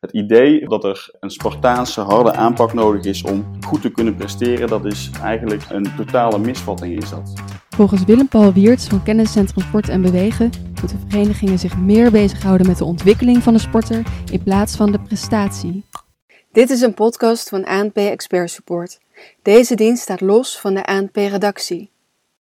Het idee dat er een Spartaanse harde aanpak nodig is om goed te kunnen presteren, dat is eigenlijk een totale misvatting is dat. Volgens Willem-Paul Wiertz van Kenniscentrum Sport en Bewegen moeten verenigingen zich meer bezighouden met de ontwikkeling van de sporter in plaats van de prestatie. Dit is een podcast van ANP Expert Support. Deze dienst staat los van de ANP-redactie.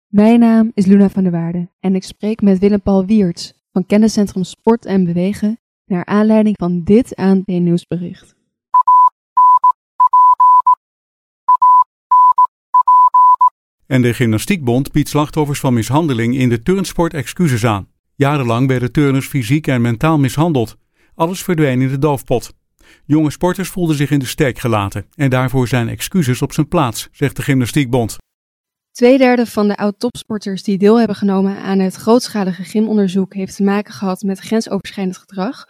Mijn naam is Luna van der Waarde en ik spreek met Willem-Paul Wiertz van Kenniscentrum Sport en Bewegen naar aanleiding van dit ANP-nieuwsbericht. En de Gymnastiekbond biedt slachtoffers van mishandeling in de turnsport excuses aan. Jarenlang werden turners fysiek en mentaal mishandeld. Alles verdween in de doofpot. Jonge sporters voelden zich in de steek gelaten en daarvoor zijn excuses op zijn plaats, zegt de Gymnastiekbond. Tweederde van de oud-topsporters die deel hebben genomen aan het grootschalige gymonderzoek heeft te maken gehad met grensoverschrijdend gedrag.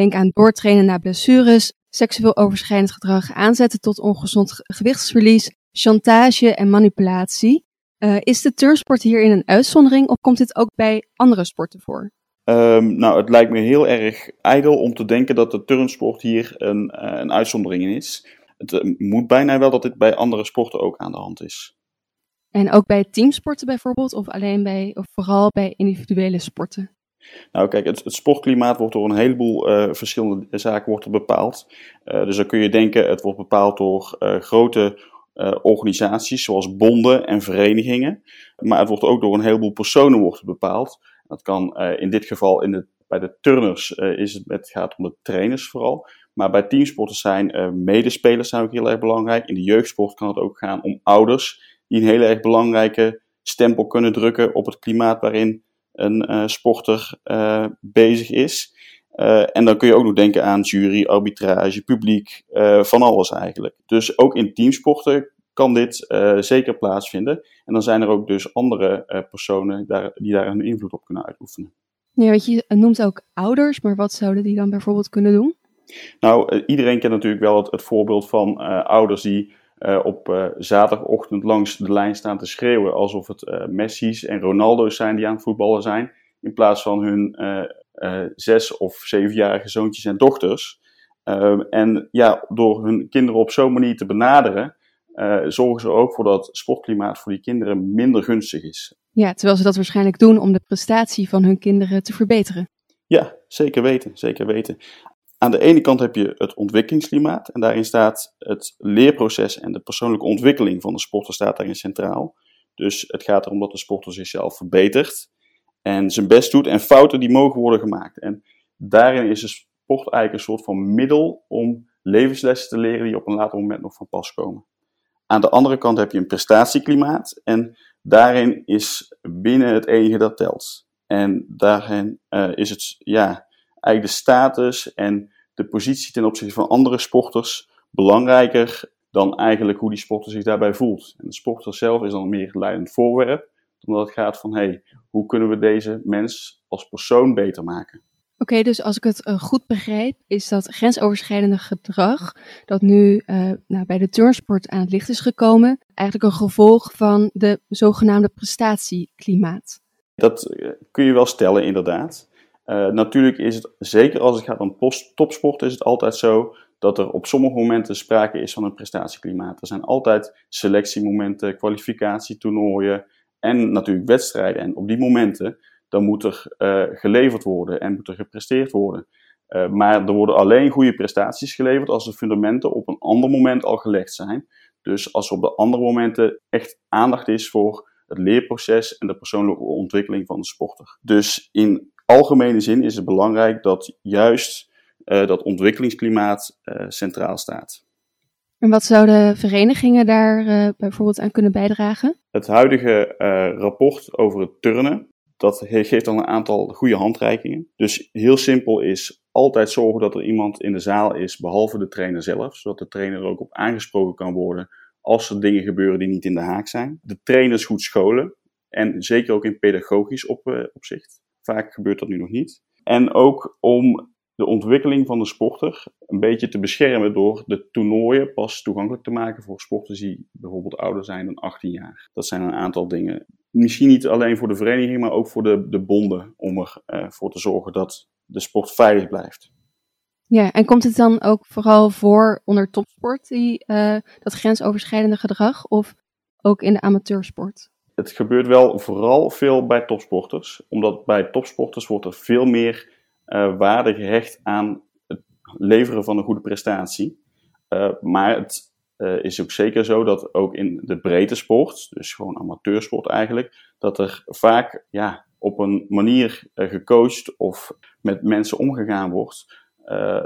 Denk aan doortrainen na blessures, seksueel overschrijdend gedrag, aanzetten tot ongezond gewichtsverlies, chantage en manipulatie. Uh, is de turnsport hierin een uitzondering of komt dit ook bij andere sporten voor? Um, nou, het lijkt me heel erg ijdel om te denken dat de turnsport hier een, uh, een uitzondering in is. Het uh, moet bijna wel dat dit bij andere sporten ook aan de hand is. En ook bij teamsporten bijvoorbeeld, of alleen bij, of vooral bij individuele sporten? Nou, kijk, het, sportklimaat wordt door een heleboel uh, verschillende zaken wordt bepaald. Uh, dus dan kun je denken, het wordt bepaald door uh, grote organisaties zoals bonden en verenigingen. Maar het wordt ook door een heleboel personen wordt bepaald. Dat kan in dit geval in de, bij de turners is het, het gaat om de trainers vooral. Maar bij teamsporten zijn medespelers zijn ook heel erg belangrijk. In de jeugdsport kan het ook gaan om ouders die een hele erg belangrijke stempel kunnen drukken op het klimaat waarin een uh, sporter uh, bezig is. Uh, en dan kun je ook nog denken aan jury, arbitrage, publiek, van alles eigenlijk. Dus ook in teamsporten kan dit zeker plaatsvinden. En dan zijn er ook dus andere personen daar, die daar een invloed op kunnen uitoefenen. Ja, weet je noemt ook ouders, maar wat zouden die dan bijvoorbeeld kunnen doen? Nou, iedereen kent natuurlijk wel het, het voorbeeld van ouders die uh, op uh, zaterdagochtend langs de lijn staan te schreeuwen alsof het uh, Messi's en Ronaldo's zijn die aan het voetballen zijn, in plaats van hun zes of zevenjarige zoontjes en dochters. Ehm, en ja, door hun kinderen op zo'n manier te benaderen, zorgen ze ook voor dat sportklimaat voor die kinderen minder gunstig is. Ja, terwijl ze dat waarschijnlijk doen om de prestatie van hun kinderen te verbeteren. Ja, zeker weten, zeker weten. Aan de ene kant heb je het ontwikkelingsklimaat en daarin staat het leerproces en de persoonlijke ontwikkeling van de sporter staat daarin centraal. Dus het gaat erom dat de sporter zichzelf verbetert en zijn best doet en fouten die mogen worden gemaakt. En daarin is de sport eigenlijk een soort van middel om levenslessen te leren die op een later moment nog van pas komen. Aan de andere kant heb je een prestatieklimaat en daarin is binnen het enige dat telt. En daarin uh, is het, ja, eigenlijk de status en de positie ten opzichte van andere sporters belangrijker dan eigenlijk hoe die sporter zich daarbij voelt. En de sporter zelf is dan meer het leidend voorwerp, omdat het gaat van hey, hoe kunnen we deze mens als persoon beter maken. Oké, okay, dus als ik het uh, goed begrijp, is dat grensoverschrijdende gedrag dat nu uh, nou, bij de turnsport aan het licht is gekomen, eigenlijk een gevolg van de zogenaamde prestatieklimaat. Dat uh, kun je wel stellen, inderdaad. Uh, natuurlijk is het, zeker als het gaat om topsport, is het altijd zo dat er op sommige momenten sprake is van een prestatieklimaat. Er zijn altijd selectiemomenten, kwalificatietoernooien en natuurlijk wedstrijden. En op die momenten, dan moet er uh, geleverd worden en moet er gepresteerd worden. Uh, maar er worden alleen goede prestaties geleverd als de fundamenten op een ander moment al gelegd zijn. Dus als er op de andere momenten echt aandacht is voor het leerproces en de persoonlijke ontwikkeling van de sporter. Dus in algemene zin is het belangrijk dat juist uh, dat ontwikkelingsklimaat uh, centraal staat. En wat zouden verenigingen daar uh, bijvoorbeeld aan kunnen bijdragen? Het huidige rapport over het turnen, dat geeft al een aantal goede handreikingen. Dus heel simpel is altijd zorgen dat er iemand in de zaal is, behalve de trainer zelf, zodat de trainer er ook op aangesproken kan worden als er dingen gebeuren die niet in de haak zijn. De trainers goed scholen en zeker ook in pedagogisch op, opzicht. Vaak gebeurt dat nu nog niet. En ook om de ontwikkeling van de sporter een beetje te beschermen door de toernooien pas toegankelijk te maken voor sporters die bijvoorbeeld ouder zijn dan 18 jaar. Dat zijn een aantal dingen. Misschien niet alleen voor de vereniging, maar ook voor de, de bonden om ervoor uh, voor te zorgen dat de sport veilig blijft. Ja, en komt het dan ook vooral voor onder topsport, die, uh, dat grensoverschrijdende gedrag, of ook in de amateursport? Het gebeurt wel vooral veel bij topsporters, omdat bij topsporters wordt er veel meer uh, waarde gehecht aan het leveren van een goede prestatie. Uh, maar het is ook zeker zo dat ook in de breedte sport, dus gewoon amateursport eigenlijk, dat er vaak ja, op een manier gecoacht of met mensen omgegaan wordt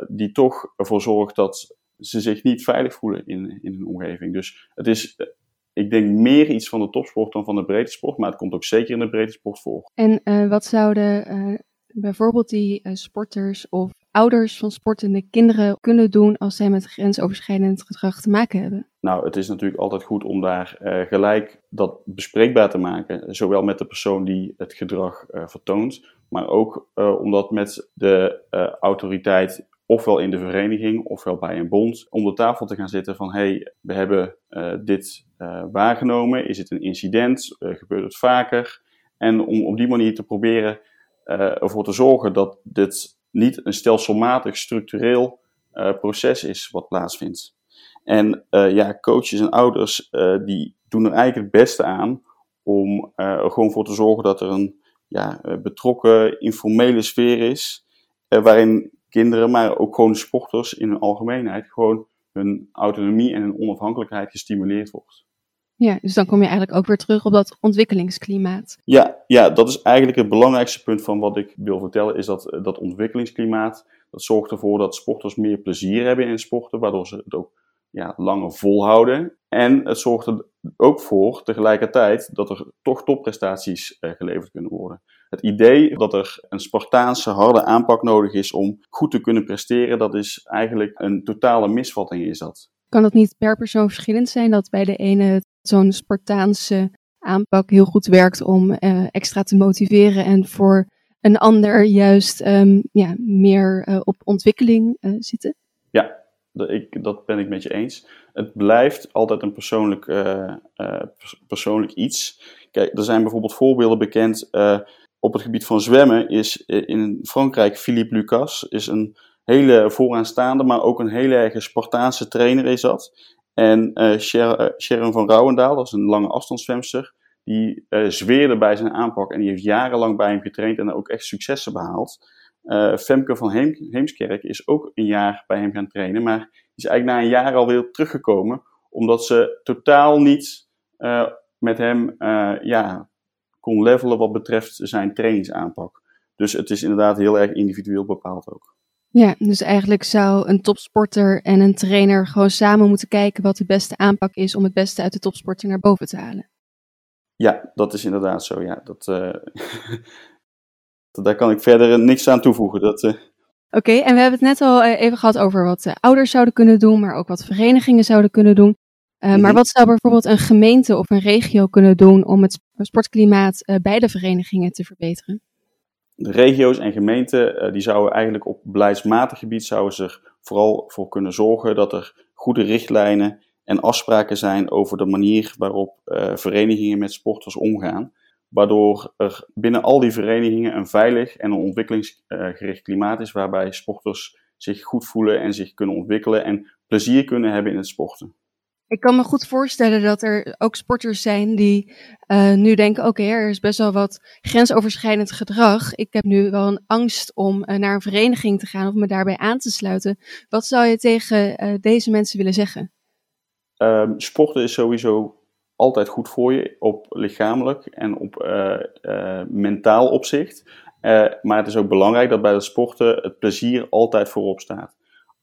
die toch ervoor zorgt dat ze zich niet veilig voelen in, in hun omgeving. Dus het is, eh, ik denk, meer iets van de topsport dan van de breedte sport, maar het komt ook zeker in de breedte sport voor. En uh, wat zouden bijvoorbeeld die sporters of ouders van sportende kinderen kunnen doen als zij met grensoverschrijdend gedrag te maken hebben? Nou, het is natuurlijk altijd goed om daar gelijk dat bespreekbaar te maken, zowel met de persoon die het gedrag vertoont, maar ook om dat met de autoriteit, ofwel in de vereniging ofwel bij een bond, om de tafel te gaan zitten van hey, we hebben dit waargenomen, is het een incident, gebeurt het vaker? En om op die manier te proberen ervoor te zorgen dat dit niet een stelselmatig structureel proces is wat plaatsvindt. En ja, coaches en ouders die doen er eigenlijk het beste aan om er gewoon voor te zorgen dat er een ja, betrokken, informele sfeer is, waarin kinderen, maar ook gewoon sporters in hun algemeenheid, gewoon hun autonomie en hun onafhankelijkheid gestimuleerd wordt. Ja, dus dan kom je eigenlijk ook weer terug op dat ontwikkelingsklimaat. Ja, ja, dat is eigenlijk het belangrijkste punt van wat ik wil vertellen, is dat dat ontwikkelingsklimaat, dat zorgt ervoor dat sporters meer plezier hebben in sporten, waardoor ze het ook ja, langer volhouden. En het zorgt er ook voor tegelijkertijd dat er toch topprestaties eh, geleverd kunnen worden. Het idee dat er een Spartaanse harde aanpak nodig is om goed te kunnen presteren, dat is eigenlijk een totale misvatting is dat. Kan dat niet per persoon verschillend zijn dat bij de ene zo'n Spartaanse aanpak heel goed werkt om uh, extra te motiveren en voor een ander juist um, ja, meer uh, op ontwikkeling uh, zitten? Ja, dat, ik, dat ben ik met je eens. Het blijft altijd een persoonlijk, persoonlijk iets. Kijk, er zijn bijvoorbeeld voorbeelden bekend. Op het gebied van zwemmen is in Frankrijk Philippe Lucas is een hele vooraanstaande, maar ook een hele erg Spartaanse trainer is dat. En uh, Sharon van Rouwendaal, dat is een lange afstandszwemster, die uh, zweerde bij zijn aanpak en die heeft jarenlang bij hem getraind en ook echt successen behaald. Femke van Heem, Heemskerk is ook een jaar bij hem gaan trainen, maar is eigenlijk na een jaar alweer teruggekomen, omdat ze totaal niet met hem ja, kon levelen wat betreft zijn trainingsaanpak. Dus het is inderdaad heel erg individueel bepaald ook. Ja, dus eigenlijk zou een topsporter en een trainer gewoon samen moeten kijken wat de beste aanpak is om het beste uit de topsporter naar boven te halen. Ja, dat is inderdaad zo. Ja, dat, uh, daar kan ik verder niks aan toevoegen. Dat, uh... Oké, en we hebben het net al eh, even gehad over wat ouders zouden kunnen doen, maar ook wat verenigingen zouden kunnen doen. Uh, mm-hmm. Maar wat zou bijvoorbeeld een gemeente of een regio kunnen doen om het sportklimaat bij de verenigingen te verbeteren? de regio's en gemeenten uh, die zouden eigenlijk op beleidsmatig gebied zouden zich vooral voor kunnen zorgen dat er goede richtlijnen en afspraken zijn over de manier waarop verenigingen met sporters omgaan. Waardoor er binnen al die verenigingen een veilig en een ontwikkelingsgericht klimaat is waarbij sporters zich goed voelen en zich kunnen ontwikkelen en plezier kunnen hebben in het sporten. Ik kan me goed voorstellen dat er ook sporters zijn die uh, nu denken: oké, er is best wel wat grensoverschrijdend gedrag. Ik heb nu wel een angst om uh, naar een vereniging te gaan of me daarbij aan te sluiten. Wat zou je tegen uh, deze mensen willen zeggen? Um, sporten is sowieso altijd goed voor je op lichamelijk en op mentaal opzicht. maar het is ook belangrijk dat bij het sporten het plezier altijd voorop staat.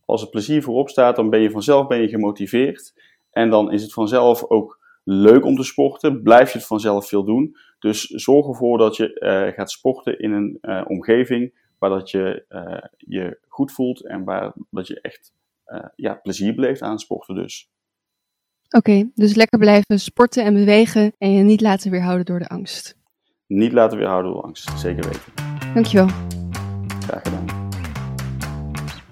Als het plezier voorop staat, dan ben je vanzelf ben je gemotiveerd. En dan is het vanzelf ook leuk om te sporten. Blijf je het vanzelf veel doen. Dus zorg ervoor dat je uh, gaat sporten in een uh, omgeving waar dat je uh, je goed voelt en waar dat je echt ja, plezier beleeft aan het sporten dus. Oké, okay, dus lekker blijven sporten en bewegen en je niet laten weerhouden door de angst. Niet laten weerhouden door angst, zeker weten. Dankjewel. Graag gedaan.